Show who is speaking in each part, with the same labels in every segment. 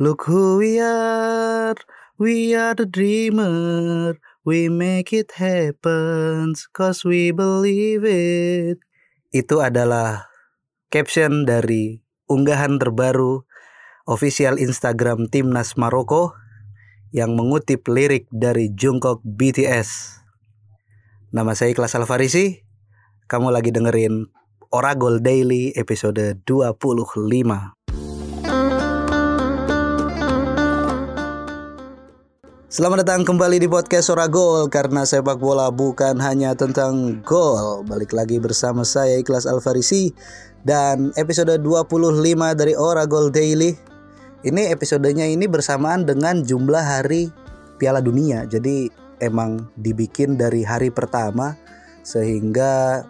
Speaker 1: Look who we are, we are the dreamer. We make it happen, cause we believe it. Itu adalah caption dari unggahan terbaru official Instagram Timnas Maroko yang mengutip lirik dari Jungkook BTS. Nama saya Ikhlas Alfarisi. Kamu lagi dengerin Oragol Daily episode 25. Selamat datang kembali di podcast Ora Gol karena sepak bola bukan hanya tentang gol. Balik lagi bersama saya Ikhlas Alfarisi dan episode 25 dari Ora Gol Daily. Ini episodenya ini bersamaan dengan jumlah hari Piala Dunia. Jadi emang dibikin dari hari pertama sehingga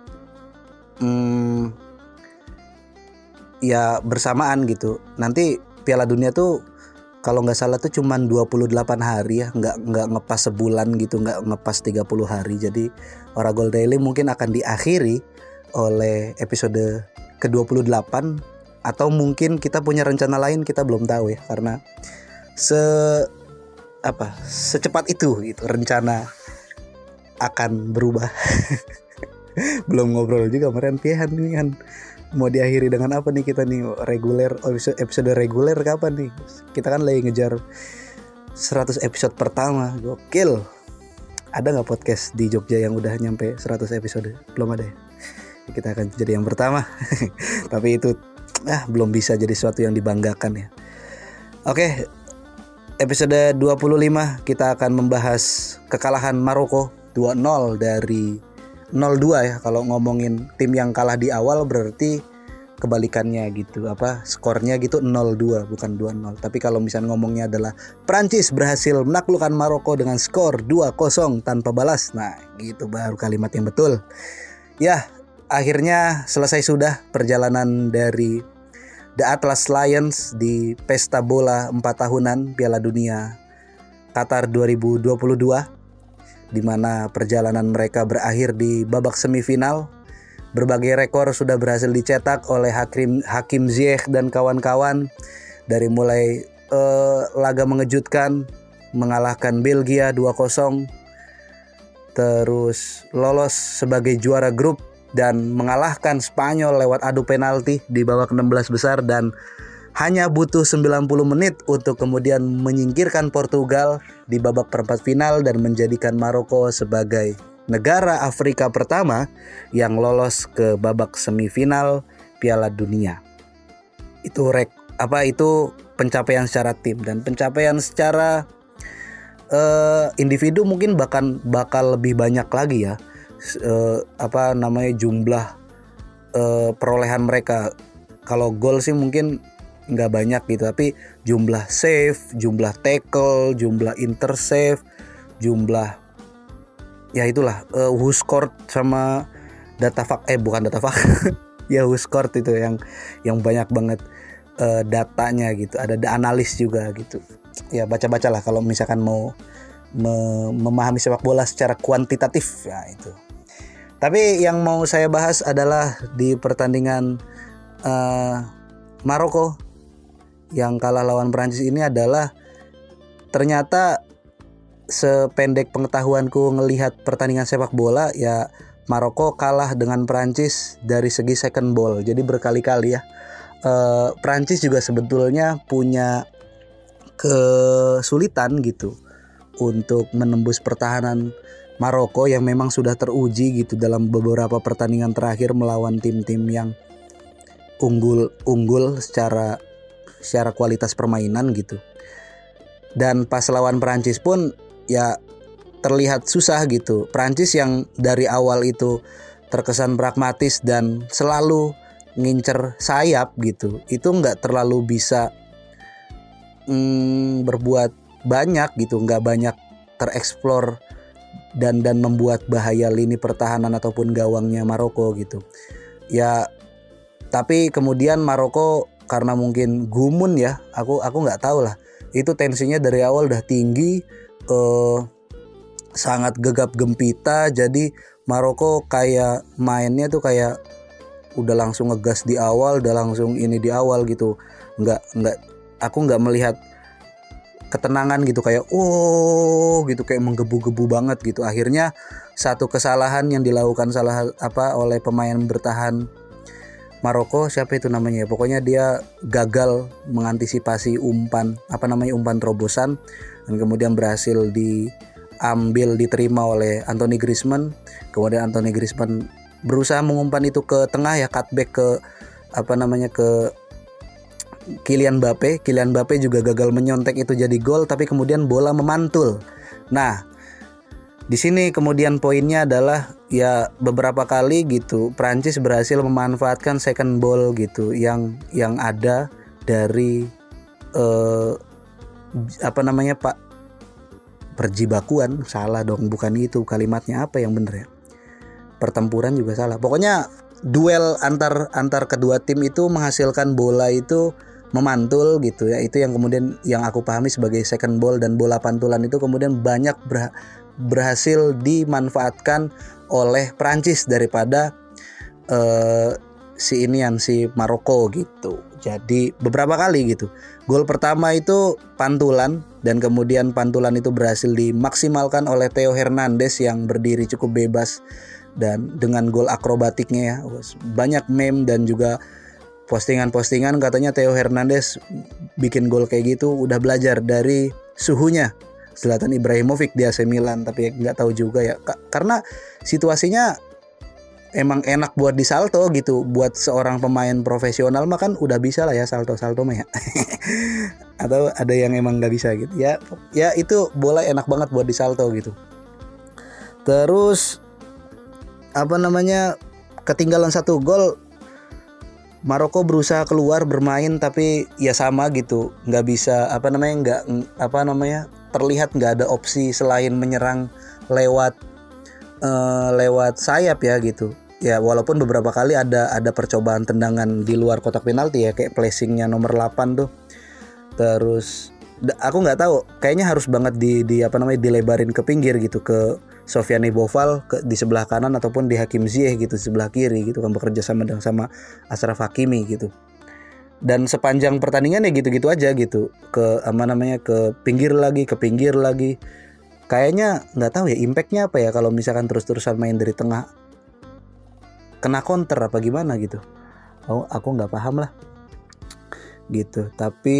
Speaker 1: hmm, ya bersamaan gitu. Nanti Piala Dunia tuh kalau nggak salah tuh cuman 28 hari ya nggak nggak ngepas sebulan gitu nggak ngepas 30 hari. Jadi Oragol Daily mungkin akan diakhiri oleh episode ke-28 atau mungkin kita punya rencana lain kita belum tahu ya karena se apa secepat itu gitu rencana akan berubah. Belum ngobrol juga kemarin pihan nih kan mau diakhiri dengan apa nih kita nih? Reguler episode, episode reguler kapan nih? Kita kan lagi ngejar 100 episode pertama gokil. Ada nggak podcast di Jogja yang udah nyampe 100 episode? Belum ada ya? Kita akan jadi yang pertama. Tapi itu ah belum bisa jadi sesuatu yang dibanggakan ya. Oke episode 25 kita akan membahas kekalahan Maroko 2-0 dari 0-2 ya kalau ngomongin tim yang kalah di awal berarti kebalikannya gitu apa skornya gitu 0-2 bukan 2-0 tapi kalau misalnya ngomongnya adalah Prancis berhasil menaklukkan Maroko dengan skor 2-0 tanpa balas nah gitu baru kalimat yang betul. Ya akhirnya selesai sudah perjalanan dari The Atlas Lions di pesta bola 4 tahunan Piala Dunia Qatar 2022 di mana perjalanan mereka berakhir di babak semifinal. Berbagai rekor sudah berhasil dicetak oleh Hakim Hakim Ziyech dan kawan-kawan dari mulai uh, laga mengejutkan mengalahkan Belgia 2-0 terus lolos sebagai juara grup dan mengalahkan Spanyol lewat adu penalti di babak 16 besar dan hanya butuh 90 menit untuk kemudian menyingkirkan Portugal di babak perempat final dan menjadikan Maroko sebagai negara Afrika pertama yang lolos ke babak semifinal Piala Dunia. Itu rek apa itu pencapaian secara tim dan pencapaian secara uh, individu mungkin bahkan bakal lebih banyak lagi ya. Uh, apa namanya jumlah uh, perolehan mereka. Kalau gol sih mungkin nggak banyak gitu tapi jumlah save jumlah tackle jumlah intercept jumlah ya itulah uh, who scored sama data fak eh bukan data fak ya who scored itu yang yang banyak banget uh, datanya gitu. Ada analis juga gitu. Ya baca-baca lah kalau misalkan mau me memahami sepak bola secara kuantitatif. Ya itu. Tapi yang mau saya bahas adalah di pertandingan uh, Maroko yang kalah lawan Prancis ini adalah ternyata sependek pengetahuanku ngelihat pertandingan sepak bola ya Maroko kalah dengan Prancis dari segi second ball. Jadi berkali-kali ya. E, Prancis juga sebetulnya punya kesulitan gitu untuk menembus pertahanan Maroko yang memang sudah teruji gitu dalam beberapa pertandingan terakhir melawan tim-tim yang unggul unggul secara secara kualitas permainan gitu. Dan pas lawan Prancis pun ya terlihat susah gitu. Prancis yang dari awal itu terkesan pragmatis dan selalu ngincer sayap gitu. Itu nggak terlalu bisa mm, berbuat banyak gitu, nggak banyak tereksplor dan dan membuat bahaya lini pertahanan ataupun gawangnya Maroko gitu. Ya tapi kemudian Maroko karena mungkin gumun ya aku aku nggak tahu lah itu tensinya dari awal udah tinggi eh, sangat gegap gempita jadi Maroko kayak mainnya tuh kayak udah langsung ngegas di awal udah langsung ini di awal gitu. Nggak nggak aku nggak melihat ketenangan gitu kayak oh gitu kayak menggebu-gebu banget gitu. Akhirnya satu kesalahan yang dilakukan salah apa oleh pemain bertahan Maroko siapa itu namanya? Ya pokoknya dia gagal mengantisipasi umpan apa namanya umpan terobosan dan kemudian berhasil diambil diterima oleh Anthony Griezmann. Kemudian Anthony Griezmann berusaha mengumpan itu ke tengah ya cutback ke apa namanya ke Kylian Mbappe. Kylian Mbappe juga gagal menyontek itu jadi gol tapi kemudian bola memantul. Nah di sini kemudian poinnya adalah ya beberapa kali gitu Prancis berhasil memanfaatkan second ball gitu yang yang ada dari eh, apa namanya Pak perjibakuan. Salah dong bukan itu kalimatnya. Apa yang bener ya? Pertempuran juga salah. Pokoknya duel antar antar kedua tim itu menghasilkan bola itu memantul gitu ya. Itu yang kemudian yang aku pahami sebagai second ball dan bola pantulan itu kemudian banyak berhasil dimanfaatkan oleh Prancis daripada uh, si inian si Maroko gitu. Jadi beberapa kali gitu. Gol pertama itu pantulan dan kemudian pantulan itu berhasil dimaksimalkan oleh Theo Hernandez yang berdiri cukup bebas dan dengan gol akrobatiknya ya. Banyak meme dan juga postingan-postingan katanya Theo Hernandez bikin gol kayak gitu udah belajar dari suhunya Zlatan Ibrahimovic di AC Milan tapi nggak tahu juga ya. Karena situasinya emang enak buat di salto gitu. Buat seorang pemain profesional mah kan udah bisa lah ya salto salto mah ya. Atau ada yang emang nggak bisa gitu. Ya ya itu bola enak banget buat di salto gitu. Terus apa namanya ketinggalan satu gol Maroko berusaha keluar bermain tapi ya sama gitu. Nggak bisa apa namanya nggak apa namanya terlihat nggak ada opsi selain menyerang lewat uh, lewat sayap ya gitu. Ya walaupun beberapa kali ada ada percobaan tendangan di luar kotak penalti ya kayak placingnya nomor 8 tuh. Terus aku nggak tahu kayaknya harus banget di di apa namanya dilebarin ke pinggir gitu ke Sofiane Boval ke, di sebelah kanan ataupun di Hakim Ziyech gitu sebelah kiri gitu kan bekerja sama dengan sama Ashraf Hakimi gitu dan sepanjang pertandingan ya gitu-gitu aja gitu. Ke apa namanya ke pinggir lagi ke pinggir lagi. Kayaknya nggak tahu ya impactnya apa ya kalau misalkan terus-terusan main dari tengah? Kena counter apa gimana gitu? Oh aku nggak paham lah. Gitu. Tapi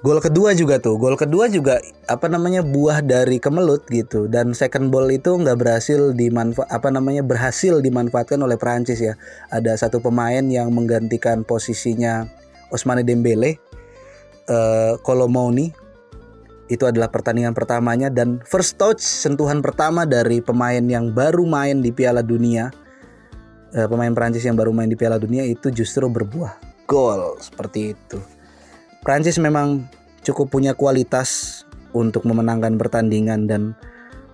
Speaker 1: Gol kedua juga tuh, gol kedua juga apa namanya buah dari kemelut gitu dan second ball itu nggak berhasil dimanfaat apa namanya berhasil dimanfaatkan oleh Prancis ya. Ada satu pemain yang menggantikan posisinya Osmane Dembele, uh, Colomoni itu adalah pertandingan pertamanya dan first touch sentuhan pertama dari pemain yang baru main di Piala Dunia uh, pemain Prancis yang baru main di Piala Dunia itu justru berbuah gol seperti itu. Prancis memang cukup punya kualitas untuk memenangkan pertandingan dan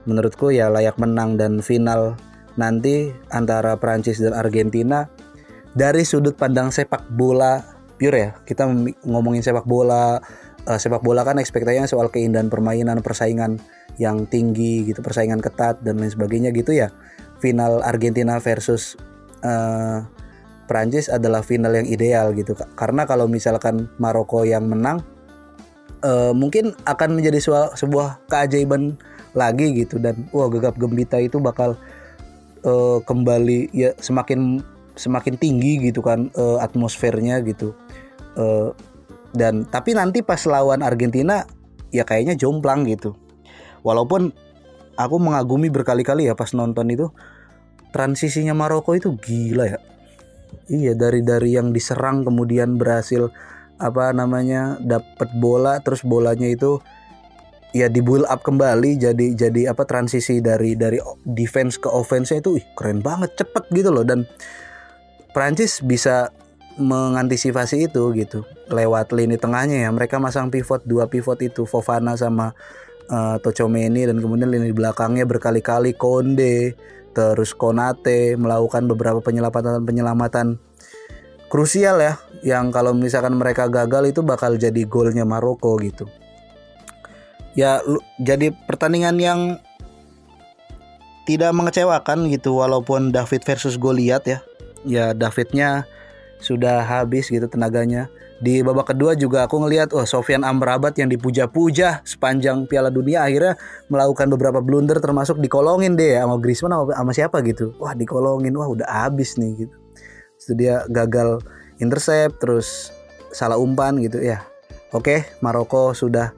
Speaker 1: menurutku ya layak menang dan final nanti antara Prancis dan Argentina dari sudut pandang sepak bola pure ya. Kita ngomongin sepak bola uh, sepak bola kan ekspektasinya soal keindahan permainan persaingan yang tinggi gitu persaingan ketat dan lain sebagainya gitu ya. Final Argentina versus uh, Prancis adalah final yang ideal gitu karena kalau misalkan Maroko yang menang uh, mungkin akan menjadi sebuah, sebuah keajaiban lagi gitu. Dan wah gegap gembita itu bakal uh, kembali ya semakin semakin tinggi gitu kan uh, atmosfernya gitu. Uh, dan tapi nanti pas lawan Argentina ya kayaknya jomplang gitu. Walaupun aku mengagumi berkali-kali ya pas nonton itu transisinya Maroko itu gila ya Iya dari dari yang diserang kemudian berhasil apa namanya dapat bola terus bolanya itu ya di build up kembali jadi jadi apa transisi dari dari defense ke offense itu ih, keren banget cepet gitu loh. Dan Prancis bisa mengantisipasi itu gitu lewat lini tengahnya ya. Mereka masang pivot dua pivot itu Fofana sama uh, Tocomeni dan kemudian lini belakangnya berkali-kali Konde terus Konate melakukan beberapa penyelamatan-penyelamatan krusial ya yang kalau misalkan mereka gagal itu bakal jadi golnya Maroko gitu. Ya jadi pertandingan yang tidak mengecewakan gitu walaupun David versus Goliat ya. Ya Davidnya sudah habis gitu tenaganya. Di babak kedua juga aku ngelihat oh Sofian Amrabat yang dipuja-puja sepanjang Piala Dunia akhirnya melakukan beberapa blunder termasuk dikolongin deh ya sama Griezmann sama, sama siapa gitu. Wah, dikolongin. Wah, udah habis nih gitu. Terus dia gagal intercept terus salah umpan gitu ya. Oke, Maroko sudah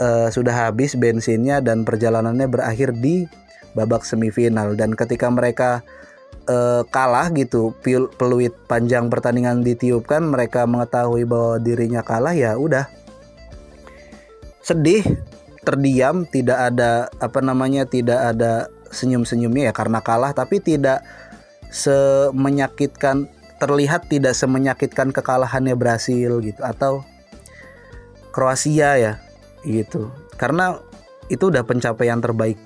Speaker 1: uh, sudah habis bensinnya dan perjalanannya berakhir di babak semifinal dan ketika mereka uh, kalah gitu peluit panjang pertandingan ditiupkan mereka mengetahui bahwa dirinya kalah ya udah. Sedih terdiam tidak ada apa namanya tidak ada senyum-senyumnya ya karena kalah tapi tidak semenyakitkan terlihat tidak semenyakitkan kekalahannya Brasil gitu atau Kroasia ya gitu. Karena itu udah pencapaian terbaik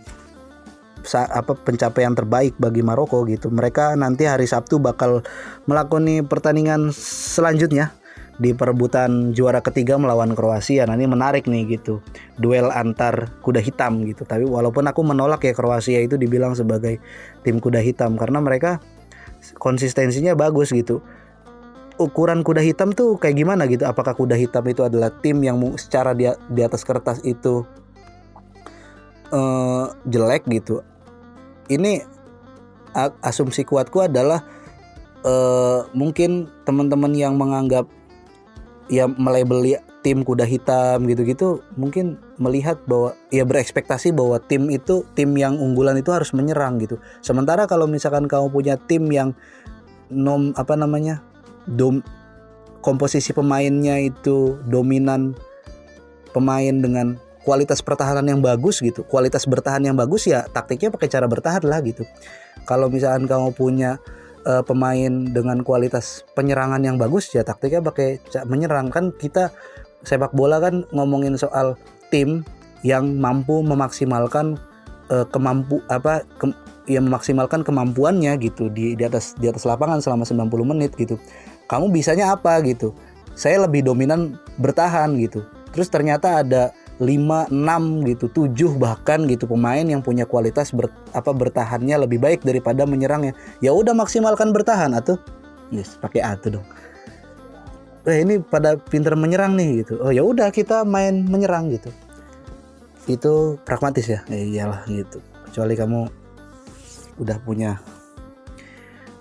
Speaker 1: apa pencapaian terbaik bagi Maroko gitu. Mereka nanti hari Sabtu bakal melakoni pertandingan selanjutnya di perebutan juara ketiga melawan Kroasia. Nah ini menarik nih gitu. Duel antar kuda hitam gitu. Tapi walaupun aku menolak ya Kroasia itu dibilang sebagai tim kuda hitam karena mereka konsistensinya bagus gitu. Ukuran kuda hitam tuh kayak gimana gitu? Apakah kuda hitam itu adalah tim yang secara di, atas kertas itu uh, jelek gitu ini asumsi kuatku adalah uh, mungkin teman-teman yang menganggap ya melebeli tim kuda hitam gitu-gitu mungkin melihat bahwa ya berekspektasi bahwa tim itu tim yang unggulan itu harus menyerang gitu. Sementara kalau misalkan kamu punya tim yang nom apa namanya dom komposisi pemainnya itu dominan pemain dengan kualitas pertahanan yang bagus gitu kualitas bertahan yang bagus ya taktiknya pakai cara bertahan lah gitu. Kalau misalkan kamu punya uh, pemain dengan kualitas penyerangan yang bagus ya taktiknya pakai menyerang. Kan kita sepak bola kan ngomongin soal tim yang mampu memaksimalkan uh, kemampu apa ke, ya memaksimalkan kemampuannya gitu di di atas di atas lapangan selama 90 menit gitu. Kamu bisanya apa gitu? Saya lebih dominan bertahan gitu. Terus ternyata ada 5, 6 gitu, 7 bahkan gitu pemain yang punya kualitas ber, apa bertahannya lebih baik daripada menyerangnya. Ya udah maksimalkan bertahan atau yes, pakai atu dong. Eh ini pada pinter menyerang nih gitu. Oh ya udah kita main menyerang gitu. Itu pragmatis ya. Eh, iyalah gitu. Kecuali kamu udah punya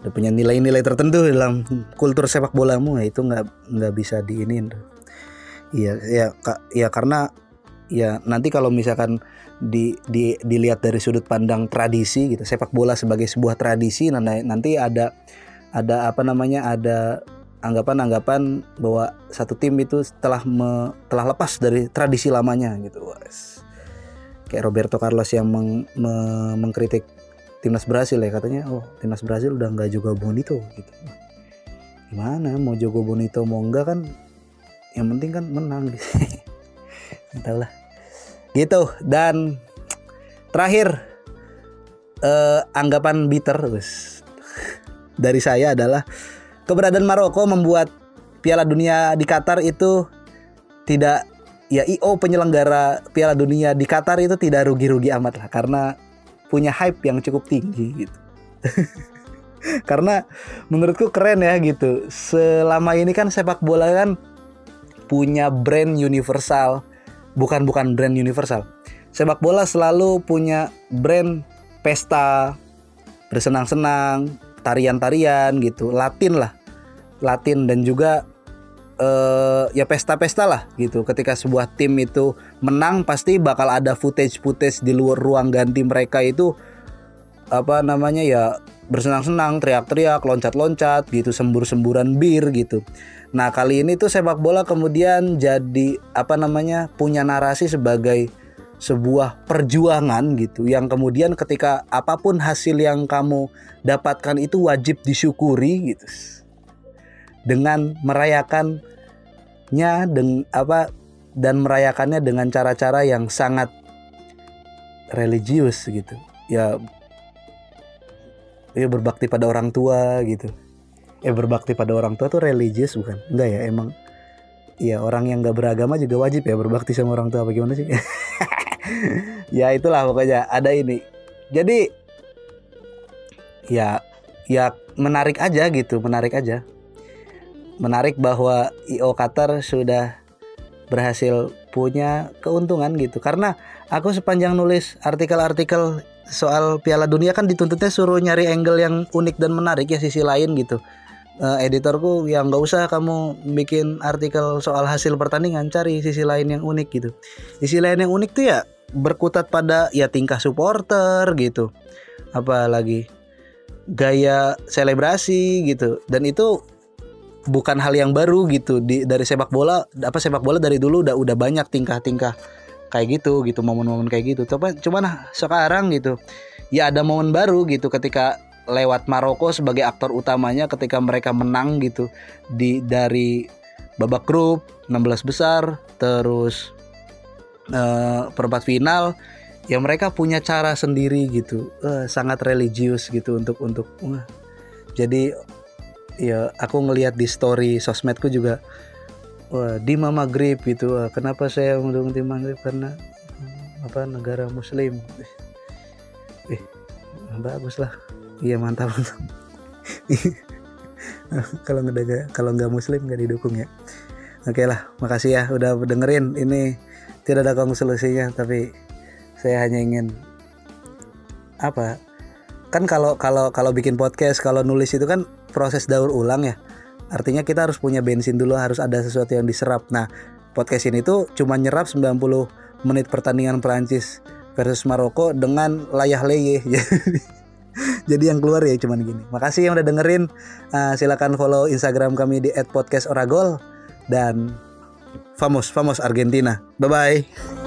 Speaker 1: udah punya nilai-nilai tertentu dalam kultur sepak bolamu ya itu nggak nggak bisa diinin Iya, ya, ya karena ya nanti kalau misalkan di, di dilihat dari sudut pandang tradisi gitu sepak bola sebagai sebuah tradisi nanti ada ada apa namanya ada anggapan-anggapan bahwa satu tim itu telah me, telah lepas dari tradisi lamanya gitu kayak Roberto Carlos yang meng, me, mengkritik timnas Brasil ya katanya oh timnas Brasil udah nggak juga Bonito gitu. Gimana mau jogo Bonito mau enggak kan? Yang penting kan menang. Gitu entahlah gitu dan terakhir eh, anggapan bitter guys dari saya adalah keberadaan Maroko membuat Piala Dunia di Qatar itu tidak ya IO penyelenggara Piala Dunia di Qatar itu tidak rugi-rugi amat lah karena punya hype yang cukup tinggi gitu. karena menurutku keren ya gitu. Selama ini kan sepak bola kan punya brand universal bukan bukan brand universal. Sepak bola selalu punya brand pesta, bersenang-senang, tarian-tarian gitu, Latin lah, Latin dan juga uh, ya pesta-pesta lah gitu. Ketika sebuah tim itu menang pasti bakal ada footage-footage di luar ruang ganti mereka itu apa namanya ya bersenang-senang, teriak-teriak, loncat-loncat gitu, sembur-semburan bir gitu. Nah kali ini tuh sepak bola kemudian jadi apa namanya punya narasi sebagai sebuah perjuangan gitu. Yang kemudian ketika apa pun hasil yang kamu dapatkan itu wajib disyukuri gitu. Dengan merayakannya dengan apa dan merayakannya dengan cara-cara yang sangat religius gitu. Ya ya berbakti pada orang tua gitu. Eh berbakti pada orang tua tuh religius bukan? Enggak ya emang. Ya orang yang nggak beragama juga wajib ya berbakti sama orang tua bagaimana sih? Ya itulah pokoknya ada ini. Jadi ya ya menarik aja gitu menarik aja. Menarik bahwa IO Qatar sudah berhasil punya keuntungan gitu. Karena aku sepanjang nulis artikel-artikel soal Piala Dunia kan dituntutnya suruh nyari angle yang unik dan menarik ya sisi lain gitu. Uh, editorku yang nggak usah kamu bikin artikel soal hasil pertandingan cari sisi lain yang unik gitu. Sisi lain yang unik tuh ya berkutat pada ya tingkah supporter gitu. Apalagi gaya selebrasi gitu. Dan itu bukan hal yang baru gitu di dari sepak bola apa sepak bola dari dulu udah udah banyak tingkah-tingkah kayak gitu gitu momen-momen kayak gitu. Coba cuman sekarang gitu ya ada momen baru gitu ketika lewat Maroko sebagai aktor utamanya ketika mereka menang gitu di dari babak grup 16 besar terus uh, perempat final ya mereka punya cara sendiri gitu. Uh, sangat religius gitu untuk untuk uh, jadi ya aku ngelihat di story sosmedku juga di Mama Grip gitu wah, kenapa saya mendukung tim Maghrib karena hmm, apa negara muslim. Eh bagus lah iya mantap kalau nggak kalau nggak muslim nggak didukung ya. Oke lah makasih ya udah dengerin. Ini tidak ada konklusinya tapi saya hanya ingin apa kan kalau kalau kalau bikin podcast kalau nulis itu kan proses daur ulang ya artinya kita harus punya bensin dulu harus ada sesuatu yang diserap. Nah podcast ini tuh cuma nyerap 90 menit pertandingan Perancis versus Maroko dengan layah leye. Jadi yang keluar ya cuman gini. Makasih yang udah dengerin. Uh, silakan follow Instagram kami di @podcastoragol dan Famos Famos Argentina. Bye bye